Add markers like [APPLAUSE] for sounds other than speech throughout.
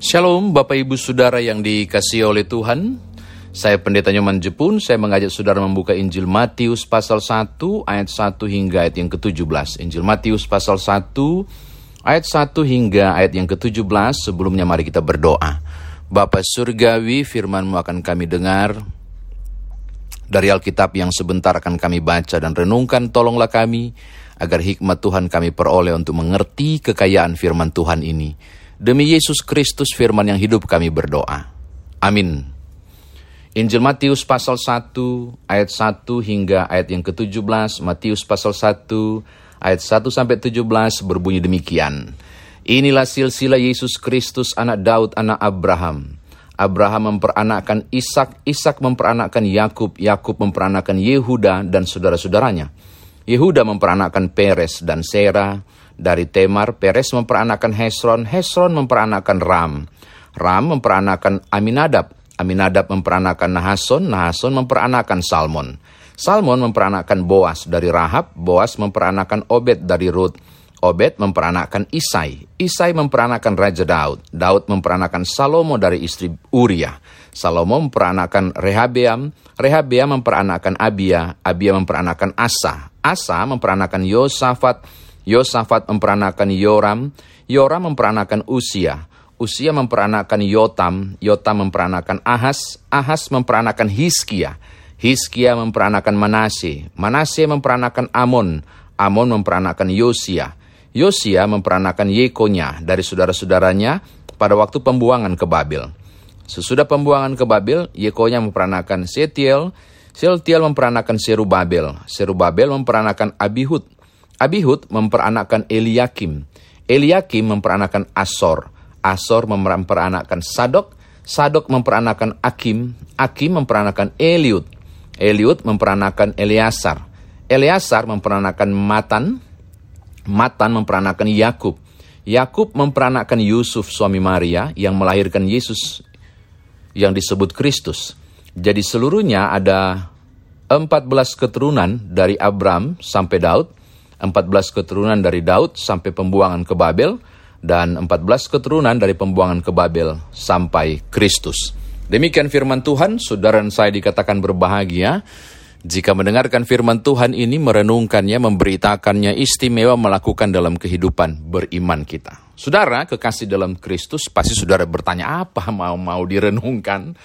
Shalom Bapak Ibu Saudara yang dikasih oleh Tuhan. Saya Pendeta Nyoman Jepun Saya mengajak Saudara membuka Injil Matius pasal 1 ayat 1 hingga ayat yang ke-17 Injil Matius pasal 1 ayat 1 hingga ayat yang ke-17 Sebelumnya mari kita berdoa. Bapak Surgawi firmanmu akan kami dengar. Dari Alkitab yang sebentar akan kami baca dan renungkan Tolonglah kami agar hikmat Tuhan kami peroleh untuk mengerti kekayaan firman Tuhan ini Demi Yesus Kristus firman yang hidup kami berdoa. Amin. Injil Matius pasal 1 ayat 1 hingga ayat yang ke-17, Matius pasal 1 ayat 1 sampai 17 berbunyi demikian. Inilah silsilah Yesus Kristus anak Daud anak Abraham. Abraham memperanakkan Ishak, Ishak memperanakkan Yakub, Yakub memperanakkan Yehuda dan saudara-saudaranya. Yehuda memperanakkan Peres dan Serah, dari Temar, Peres memperanakan Hesron, Hesron memperanakan Ram. Ram memperanakan Aminadab, Aminadab memperanakan Nahason, Nahason memperanakan Salmon. Salmon memperanakan Boas dari Rahab, Boas memperanakan Obed dari Ruth. Obed memperanakan Isai, Isai memperanakan Raja Daud, Daud memperanakan Salomo dari istri Uria, Salomo memperanakan Rehabeam, Rehabeam memperanakan Abia, Abia memperanakan Asa, Asa memperanakan Yosafat, Yosafat memperanakan Yoram, Yoram memperanakan Usia, Usia memperanakan Yotam, Yotam memperanakan Ahas, Ahas memperanakan Hiskia, Hiskia memperanakan Manase, Manase memperanakan Amon, Amon memperanakan Yosia, Yosia memperanakan Yekonya dari saudara-saudaranya pada waktu pembuangan ke Babel. Sesudah pembuangan ke Babel, Yekonya memperanakan Setiel, Setiel memperanakan Serubabel, Serubabel memperanakan Abihud, Abihud memperanakkan Eliakim. Eliakim memperanakkan Asor. Asor memperanakkan Sadok. Sadok memperanakkan Akim. Akim memperanakkan Eliud. Eliud memperanakkan Eleazar. Eleazar memperanakkan Matan. Matan memperanakkan Yakub. Yakub memperanakkan Yusuf suami Maria yang melahirkan Yesus yang disebut Kristus. Jadi seluruhnya ada 14 keturunan dari Abram sampai Daud 14 keturunan dari Daud sampai pembuangan ke Babel, dan 14 keturunan dari pembuangan ke Babel sampai Kristus. Demikian firman Tuhan, saudara dan saya dikatakan berbahagia jika mendengarkan firman Tuhan ini, merenungkannya, memberitakannya, istimewa melakukan dalam kehidupan beriman kita. Saudara, kekasih dalam Kristus, pasti saudara bertanya apa mau-mau direnungkan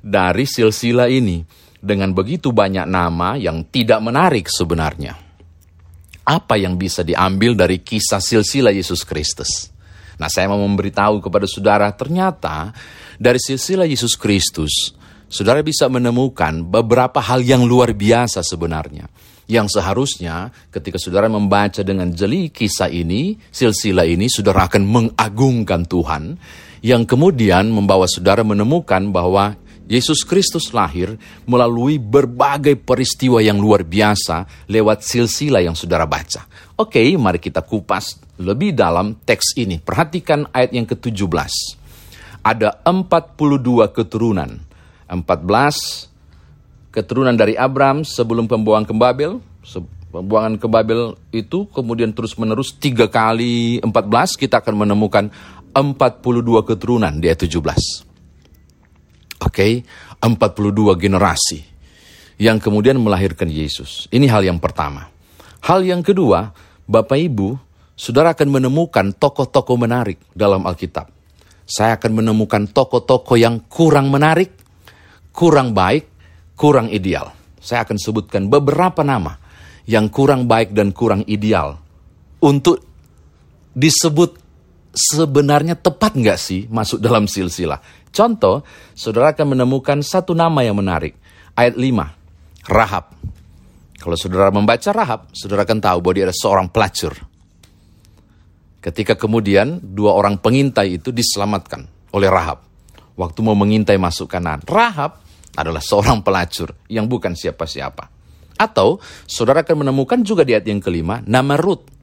dari silsilah ini dengan begitu banyak nama yang tidak menarik sebenarnya apa yang bisa diambil dari kisah silsilah Yesus Kristus. Nah, saya mau memberitahu kepada saudara, ternyata dari silsilah Yesus Kristus, saudara bisa menemukan beberapa hal yang luar biasa sebenarnya. Yang seharusnya ketika saudara membaca dengan jeli kisah ini, silsilah ini, saudara akan mengagungkan Tuhan, yang kemudian membawa saudara menemukan bahwa Yesus Kristus lahir melalui berbagai peristiwa yang luar biasa lewat silsilah yang saudara baca. Oke, mari kita kupas lebih dalam teks ini. Perhatikan ayat yang ke-17. Ada 42 keturunan. 14 keturunan dari Abraham sebelum pembuangan ke Babel. Pembuangan ke Babel itu kemudian terus menerus tiga kali 14 kita akan menemukan 42 keturunan di ayat 17. Okay? 42 generasi yang kemudian melahirkan Yesus. Ini hal yang pertama. Hal yang kedua, Bapak Ibu, saudara akan menemukan tokoh-tokoh menarik dalam Alkitab. Saya akan menemukan tokoh-tokoh yang kurang menarik, kurang baik, kurang ideal. Saya akan sebutkan beberapa nama yang kurang baik dan kurang ideal untuk disebut sebenarnya tepat nggak sih masuk [LAUGHS] dalam silsilah. Contoh, saudara akan menemukan satu nama yang menarik. Ayat 5, Rahab. Kalau saudara membaca Rahab, saudara akan tahu bahwa dia adalah seorang pelacur. Ketika kemudian dua orang pengintai itu diselamatkan oleh Rahab. Waktu mau mengintai masuk kanan. Rahab adalah seorang pelacur yang bukan siapa-siapa. Atau saudara akan menemukan juga di ayat yang kelima, nama Ruth.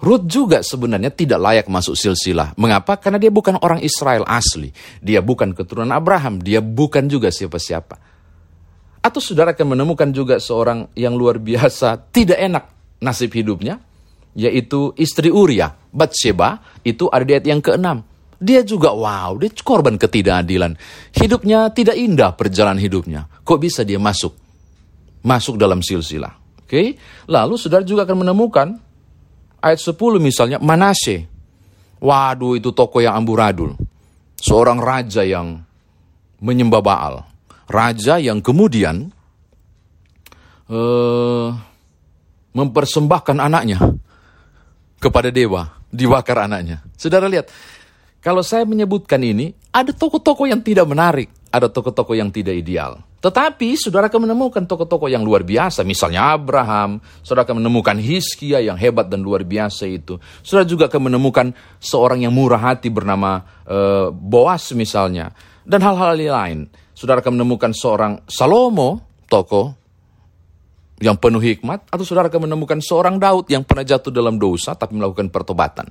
Ruth juga sebenarnya tidak layak masuk silsilah. Mengapa? Karena dia bukan orang Israel asli. Dia bukan keturunan Abraham. Dia bukan juga siapa-siapa. Atau saudara akan menemukan juga seorang yang luar biasa tidak enak nasib hidupnya. Yaitu istri Uria. Bathsheba itu ada di ayat yang keenam. Dia juga wow, dia korban ketidakadilan. Hidupnya tidak indah perjalanan hidupnya. Kok bisa dia masuk? Masuk dalam silsilah. Oke? Okay? Lalu saudara juga akan menemukan ayat 10 misalnya Manase. Waduh itu toko yang amburadul. Seorang raja yang menyembah Baal. Raja yang kemudian uh, mempersembahkan anaknya kepada dewa, dibakar anaknya. Saudara lihat, kalau saya menyebutkan ini, ada toko-toko yang tidak menarik, ada toko-toko yang tidak ideal. Tetapi saudara akan menemukan toko-toko yang luar biasa, misalnya Abraham, saudara akan menemukan Hiskia yang hebat dan luar biasa itu. Saudara juga akan menemukan seorang yang murah hati bernama uh, Boas misalnya, dan hal-hal lain. Saudara akan menemukan seorang Salomo, toko yang penuh hikmat, atau saudara akan menemukan seorang Daud yang pernah jatuh dalam dosa tapi melakukan pertobatan.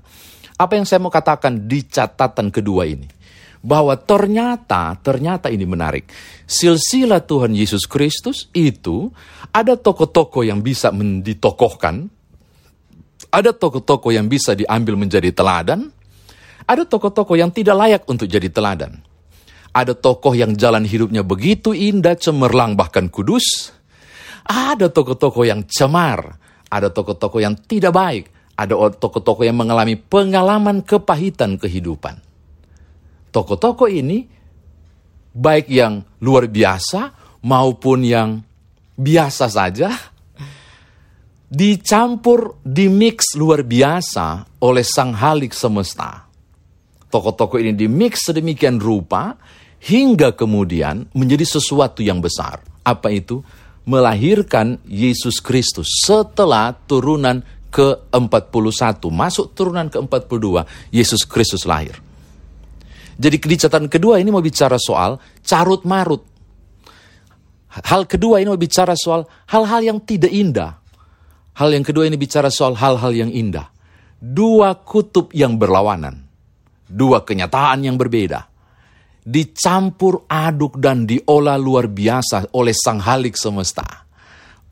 Apa yang saya mau katakan di catatan kedua ini? Bahwa ternyata, ternyata ini menarik. Silsilah Tuhan Yesus Kristus itu ada toko-toko yang bisa ditokohkan, ada toko-toko yang bisa diambil menjadi teladan, ada toko-toko yang tidak layak untuk jadi teladan. Ada tokoh yang jalan hidupnya begitu indah, cemerlang, bahkan kudus. Ada tokoh-tokoh yang cemar, ada tokoh-tokoh yang tidak baik, ada tokoh-tokoh yang mengalami pengalaman kepahitan kehidupan. Tokoh-tokoh ini baik yang luar biasa maupun yang biasa saja dicampur, dimix luar biasa oleh sang halik semesta. Tokoh-tokoh ini dimix sedemikian rupa hingga kemudian menjadi sesuatu yang besar. Apa itu? melahirkan Yesus Kristus setelah turunan ke-41. Masuk turunan ke-42, Yesus Kristus lahir. Jadi di catatan kedua ini mau bicara soal carut marut. Hal kedua ini mau bicara soal hal-hal yang tidak indah. Hal yang kedua ini bicara soal hal-hal yang indah. Dua kutub yang berlawanan. Dua kenyataan yang berbeda dicampur aduk dan diolah luar biasa oleh sang halik semesta.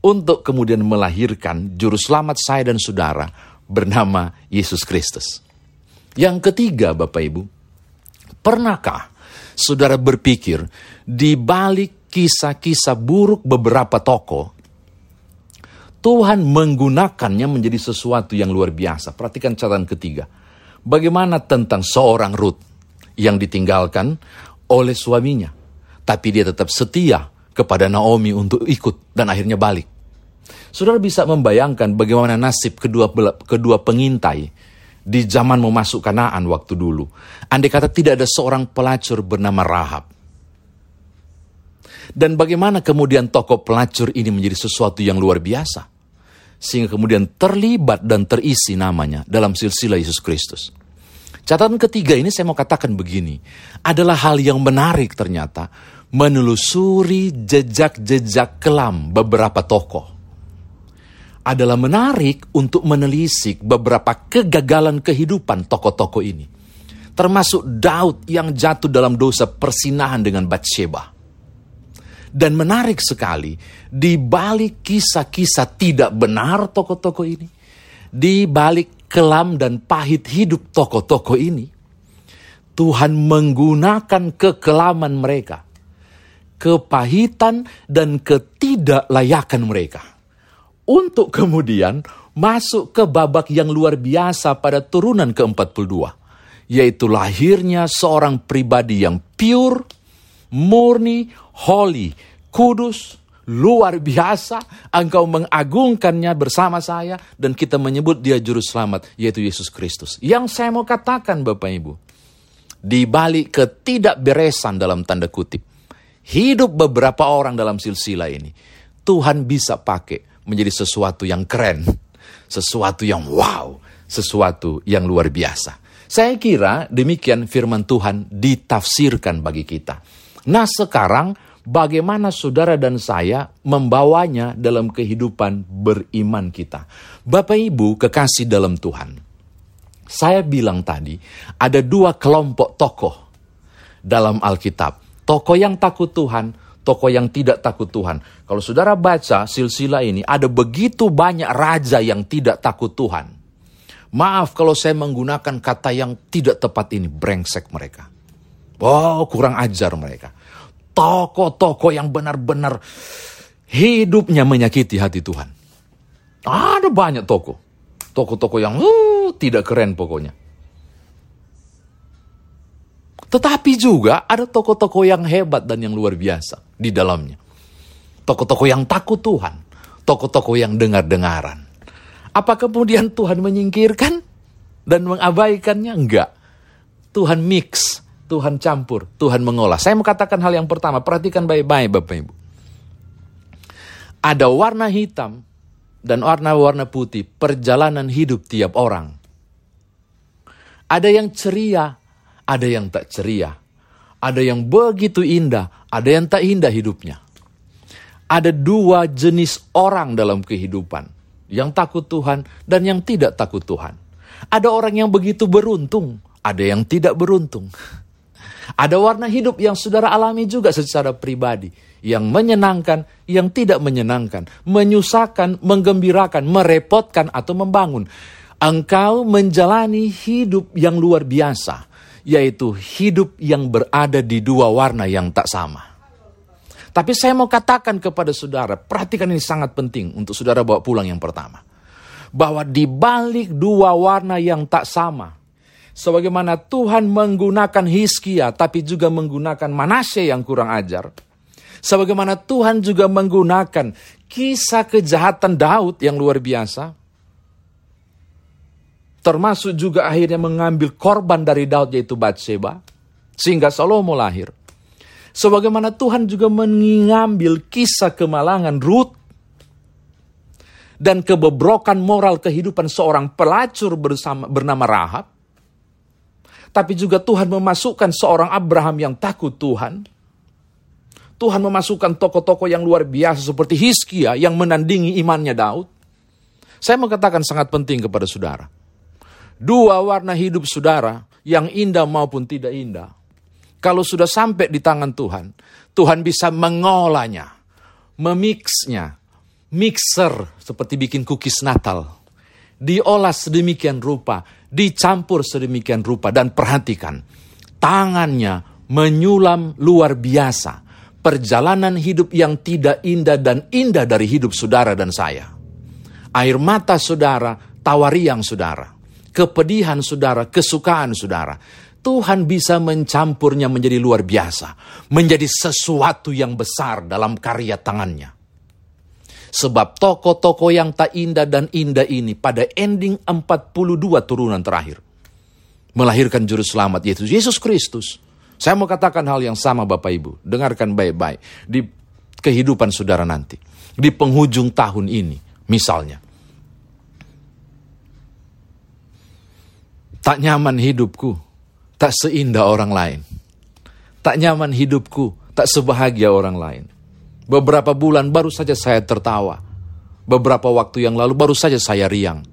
Untuk kemudian melahirkan juru selamat saya dan saudara bernama Yesus Kristus. Yang ketiga Bapak Ibu, pernahkah saudara berpikir di balik kisah-kisah buruk beberapa tokoh, Tuhan menggunakannya menjadi sesuatu yang luar biasa. Perhatikan catatan ketiga. Bagaimana tentang seorang Ruth yang ditinggalkan oleh suaminya. Tapi dia tetap setia kepada Naomi untuk ikut dan akhirnya balik. Saudara bisa membayangkan bagaimana nasib kedua kedua pengintai di zaman memasuk Kanaan waktu dulu. Andai kata tidak ada seorang pelacur bernama Rahab. Dan bagaimana kemudian tokoh pelacur ini menjadi sesuatu yang luar biasa. Sehingga kemudian terlibat dan terisi namanya dalam silsilah Yesus Kristus. Catatan ketiga ini saya mau katakan begini, adalah hal yang menarik ternyata menelusuri jejak-jejak kelam beberapa tokoh. Adalah menarik untuk menelisik beberapa kegagalan kehidupan tokoh-tokoh ini. Termasuk Daud yang jatuh dalam dosa persinahan dengan Bathsheba. Dan menarik sekali, di balik kisah-kisah tidak benar tokoh-tokoh ini, di balik kelam dan pahit hidup tokoh-tokoh ini, Tuhan menggunakan kekelaman mereka, kepahitan dan ketidaklayakan mereka, untuk kemudian masuk ke babak yang luar biasa pada turunan ke-42, yaitu lahirnya seorang pribadi yang pure, murni, holy, kudus, luar biasa, engkau mengagungkannya bersama saya, dan kita menyebut dia juru selamat, yaitu Yesus Kristus. Yang saya mau katakan Bapak Ibu, di balik ketidakberesan dalam tanda kutip, hidup beberapa orang dalam silsilah ini, Tuhan bisa pakai menjadi sesuatu yang keren, sesuatu yang wow, sesuatu yang luar biasa. Saya kira demikian firman Tuhan ditafsirkan bagi kita. Nah sekarang bagaimana saudara dan saya membawanya dalam kehidupan beriman kita. Bapak Ibu kekasih dalam Tuhan. Saya bilang tadi, ada dua kelompok tokoh dalam Alkitab. Tokoh yang takut Tuhan, tokoh yang tidak takut Tuhan. Kalau saudara baca silsilah ini, ada begitu banyak raja yang tidak takut Tuhan. Maaf kalau saya menggunakan kata yang tidak tepat ini, brengsek mereka. Oh, kurang ajar mereka. Toko-toko yang benar-benar hidupnya menyakiti hati Tuhan. Ada banyak toko. Toko-toko yang uh, tidak keren pokoknya. Tetapi juga ada toko-toko yang hebat dan yang luar biasa di dalamnya. Toko-toko yang takut Tuhan. Toko-toko yang dengar-dengaran. Apa kemudian Tuhan menyingkirkan dan mengabaikannya? Enggak. Tuhan mix, Tuhan campur, Tuhan mengolah. Saya mau katakan hal yang pertama, perhatikan baik-baik Bapak Ibu. Ada warna hitam dan warna-warna putih, perjalanan hidup tiap orang. Ada yang ceria, ada yang tak ceria. Ada yang begitu indah, ada yang tak indah hidupnya. Ada dua jenis orang dalam kehidupan yang takut Tuhan dan yang tidak takut Tuhan. Ada orang yang begitu beruntung, ada yang tidak beruntung. [LAUGHS] Ada warna hidup yang saudara alami juga secara pribadi, yang menyenangkan, yang tidak menyenangkan, menyusahkan, menggembirakan, merepotkan, atau membangun. Engkau menjalani hidup yang luar biasa, yaitu hidup yang berada di dua warna yang tak sama. Tapi saya mau katakan kepada saudara, perhatikan ini sangat penting untuk saudara bawa pulang yang pertama. Bahwa di balik dua warna yang tak sama, sebagaimana Tuhan menggunakan Hiskia tapi juga menggunakan Manasye yang kurang ajar. Sebagaimana Tuhan juga menggunakan kisah kejahatan Daud yang luar biasa. Termasuk juga akhirnya mengambil korban dari Daud yaitu Batseba. Sehingga Salomo lahir. Sebagaimana Tuhan juga mengambil kisah kemalangan Ruth dan kebobrokan moral kehidupan seorang pelacur bersama, bernama Rahab. Tapi juga Tuhan memasukkan seorang Abraham yang takut Tuhan. Tuhan memasukkan tokoh-tokoh yang luar biasa seperti Hiskia yang menandingi imannya Daud. Saya mengatakan sangat penting kepada saudara. Dua warna hidup saudara yang indah maupun tidak indah kalau sudah sampai di tangan Tuhan, Tuhan bisa mengolahnya, memixnya, mixer seperti bikin cookies Natal. Diolah sedemikian rupa, dicampur sedemikian rupa dan perhatikan, tangannya menyulam luar biasa. Perjalanan hidup yang tidak indah dan indah dari hidup saudara dan saya. Air mata saudara, tawariang saudara, kepedihan saudara, kesukaan saudara Tuhan bisa mencampurnya menjadi luar biasa, menjadi sesuatu yang besar dalam karya tangannya. Sebab toko-toko yang tak indah dan indah ini pada ending 42 turunan terakhir melahirkan juru selamat yaitu Yesus Kristus. Saya mau katakan hal yang sama Bapak Ibu, dengarkan baik-baik di kehidupan saudara nanti. Di penghujung tahun ini misalnya. Tak nyaman hidupku, tak seindah orang lain. Tak nyaman hidupku, tak sebahagia orang lain. Beberapa bulan baru saja saya tertawa. Beberapa waktu yang lalu baru saja saya riang.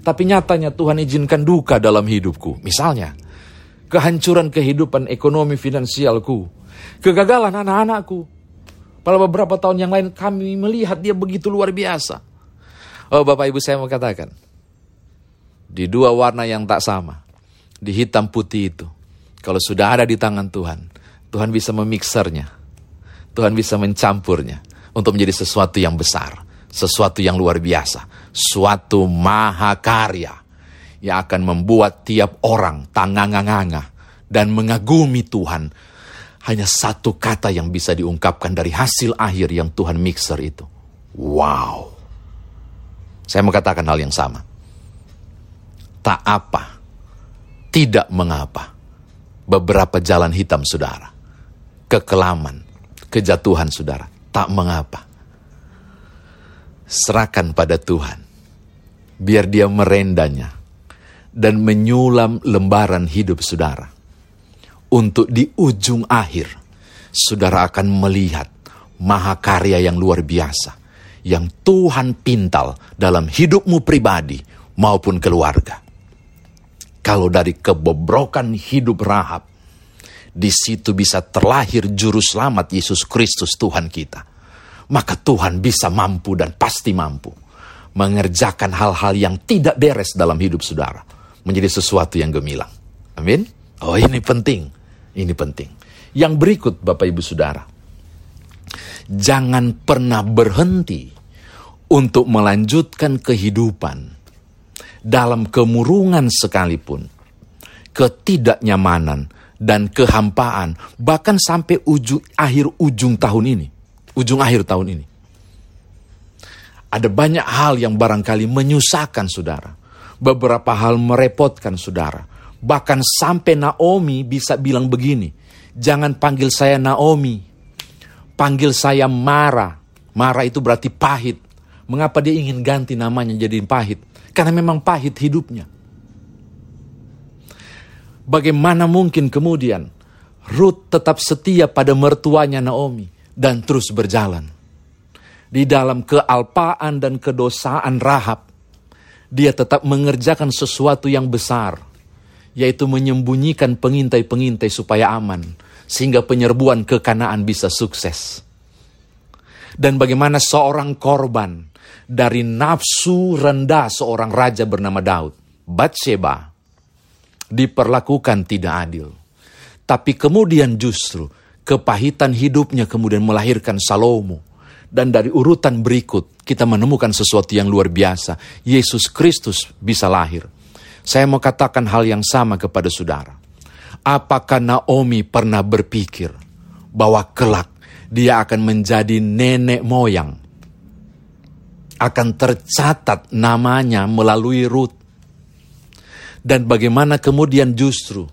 Tapi nyatanya Tuhan izinkan duka dalam hidupku. Misalnya, kehancuran kehidupan ekonomi finansialku, kegagalan anak-anakku. Pada beberapa tahun yang lain kami melihat dia begitu luar biasa. Oh Bapak Ibu saya mau katakan, di dua warna yang tak sama, di hitam putih itu. Kalau sudah ada di tangan Tuhan, Tuhan bisa memiksernya. Tuhan bisa mencampurnya untuk menjadi sesuatu yang besar, sesuatu yang luar biasa, suatu mahakarya yang akan membuat tiap orang tangang-nganga dan mengagumi Tuhan. Hanya satu kata yang bisa diungkapkan dari hasil akhir yang Tuhan mixer itu. Wow. Saya katakan hal yang sama. Tak apa tidak mengapa. Beberapa jalan hitam saudara. Kekelaman, kejatuhan saudara. Tak mengapa. Serahkan pada Tuhan. Biar dia merendanya. Dan menyulam lembaran hidup saudara. Untuk di ujung akhir. Saudara akan melihat mahakarya yang luar biasa. Yang Tuhan pintal dalam hidupmu pribadi maupun keluarga kalau dari kebobrokan hidup Rahab, di situ bisa terlahir juru selamat Yesus Kristus Tuhan kita. Maka Tuhan bisa mampu dan pasti mampu mengerjakan hal-hal yang tidak beres dalam hidup saudara menjadi sesuatu yang gemilang. Amin. Oh, ini penting. Ini penting. Yang berikut Bapak Ibu Saudara. Jangan pernah berhenti untuk melanjutkan kehidupan dalam kemurungan sekalipun, ketidaknyamanan dan kehampaan, bahkan sampai ujung akhir ujung tahun ini, ujung akhir tahun ini. Ada banyak hal yang barangkali menyusahkan saudara, beberapa hal merepotkan saudara, bahkan sampai Naomi bisa bilang begini, jangan panggil saya Naomi, panggil saya Mara. Mara itu berarti pahit, Mengapa dia ingin ganti namanya jadi pahit? Karena memang pahit hidupnya. Bagaimana mungkin kemudian Ruth tetap setia pada mertuanya Naomi dan terus berjalan. Di dalam kealpaan dan kedosaan Rahab, dia tetap mengerjakan sesuatu yang besar, yaitu menyembunyikan pengintai-pengintai supaya aman, sehingga penyerbuan ke Kanaan bisa sukses. Dan bagaimana seorang korban dari nafsu rendah seorang raja bernama Daud, Batseba, diperlakukan tidak adil. Tapi kemudian justru kepahitan hidupnya kemudian melahirkan Salomo. Dan dari urutan berikut kita menemukan sesuatu yang luar biasa. Yesus Kristus bisa lahir. Saya mau katakan hal yang sama kepada saudara. Apakah Naomi pernah berpikir bahwa kelak dia akan menjadi nenek moyang akan tercatat namanya melalui Ruth. Dan bagaimana kemudian justru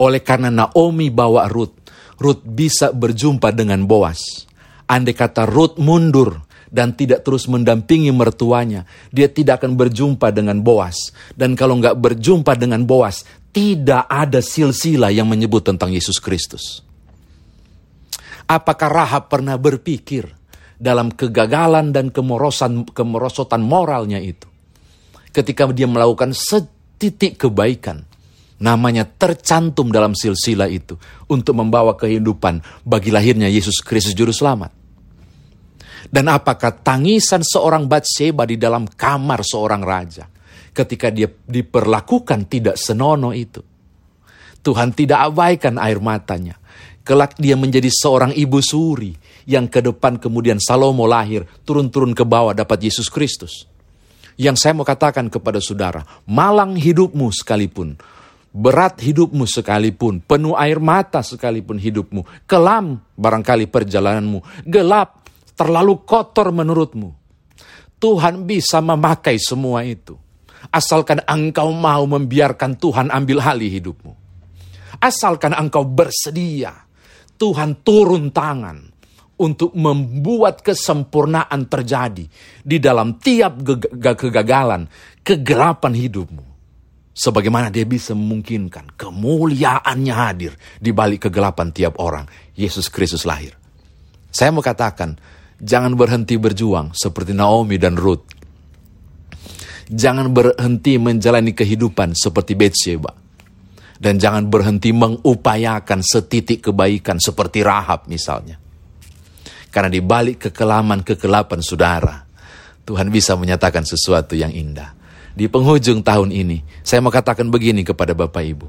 oleh karena Naomi bawa Ruth, Ruth bisa berjumpa dengan Boas. Andai kata Ruth mundur dan tidak terus mendampingi mertuanya, dia tidak akan berjumpa dengan Boas. Dan kalau nggak berjumpa dengan Boas, tidak ada silsilah yang menyebut tentang Yesus Kristus. Apakah Rahab pernah berpikir dalam kegagalan dan kemorosan kemerosotan moralnya itu. Ketika dia melakukan setitik kebaikan, namanya tercantum dalam silsilah itu untuk membawa kehidupan bagi lahirnya Yesus Kristus juru selamat. Dan apakah tangisan seorang Batseba di dalam kamar seorang raja ketika dia diperlakukan tidak senonoh itu. Tuhan tidak abaikan air matanya. Kelak dia menjadi seorang ibu suri yang ke depan kemudian Salomo lahir, turun-turun ke bawah dapat Yesus Kristus. Yang saya mau katakan kepada saudara, malang hidupmu sekalipun, berat hidupmu sekalipun, penuh air mata sekalipun hidupmu, kelam barangkali perjalananmu, gelap, terlalu kotor menurutmu. Tuhan bisa memakai semua itu. Asalkan engkau mau membiarkan Tuhan ambil alih hidupmu. Asalkan engkau bersedia, Tuhan turun tangan untuk membuat kesempurnaan terjadi di dalam tiap kegagalan, kegelapan hidupmu. Sebagaimana dia bisa memungkinkan kemuliaannya hadir di balik kegelapan tiap orang. Yesus Kristus lahir. Saya mau katakan, jangan berhenti berjuang seperti Naomi dan Ruth. Jangan berhenti menjalani kehidupan seperti Bethsheba. Dan jangan berhenti mengupayakan setitik kebaikan seperti Rahab misalnya karena di balik kekelaman-kekelapan saudara, Tuhan bisa menyatakan sesuatu yang indah. Di penghujung tahun ini, saya mau katakan begini kepada Bapak Ibu.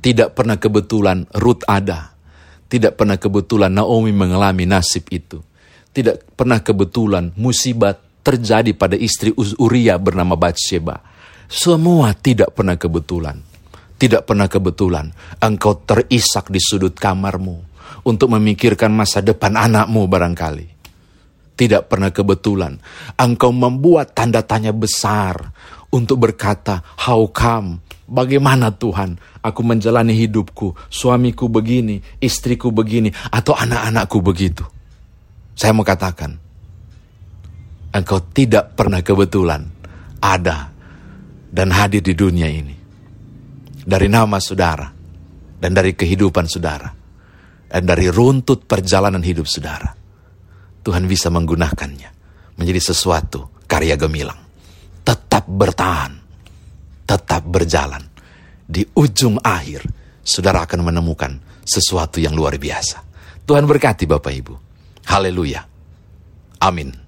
Tidak pernah kebetulan Ruth ada. Tidak pernah kebetulan Naomi mengalami nasib itu. Tidak pernah kebetulan musibah terjadi pada istri Uria bernama Bathsheba. Semua tidak pernah kebetulan. Tidak pernah kebetulan engkau terisak di sudut kamarmu untuk memikirkan masa depan anakmu barangkali. Tidak pernah kebetulan engkau membuat tanda tanya besar untuk berkata, how come? Bagaimana Tuhan aku menjalani hidupku, suamiku begini, istriku begini, atau anak-anakku begitu. Saya mau katakan, engkau tidak pernah kebetulan ada dan hadir di dunia ini. Dari nama saudara dan dari kehidupan saudara dan dari runtut perjalanan hidup saudara. Tuhan bisa menggunakannya menjadi sesuatu karya gemilang. Tetap bertahan, tetap berjalan. Di ujung akhir, saudara akan menemukan sesuatu yang luar biasa. Tuhan berkati Bapak Ibu. Haleluya. Amin.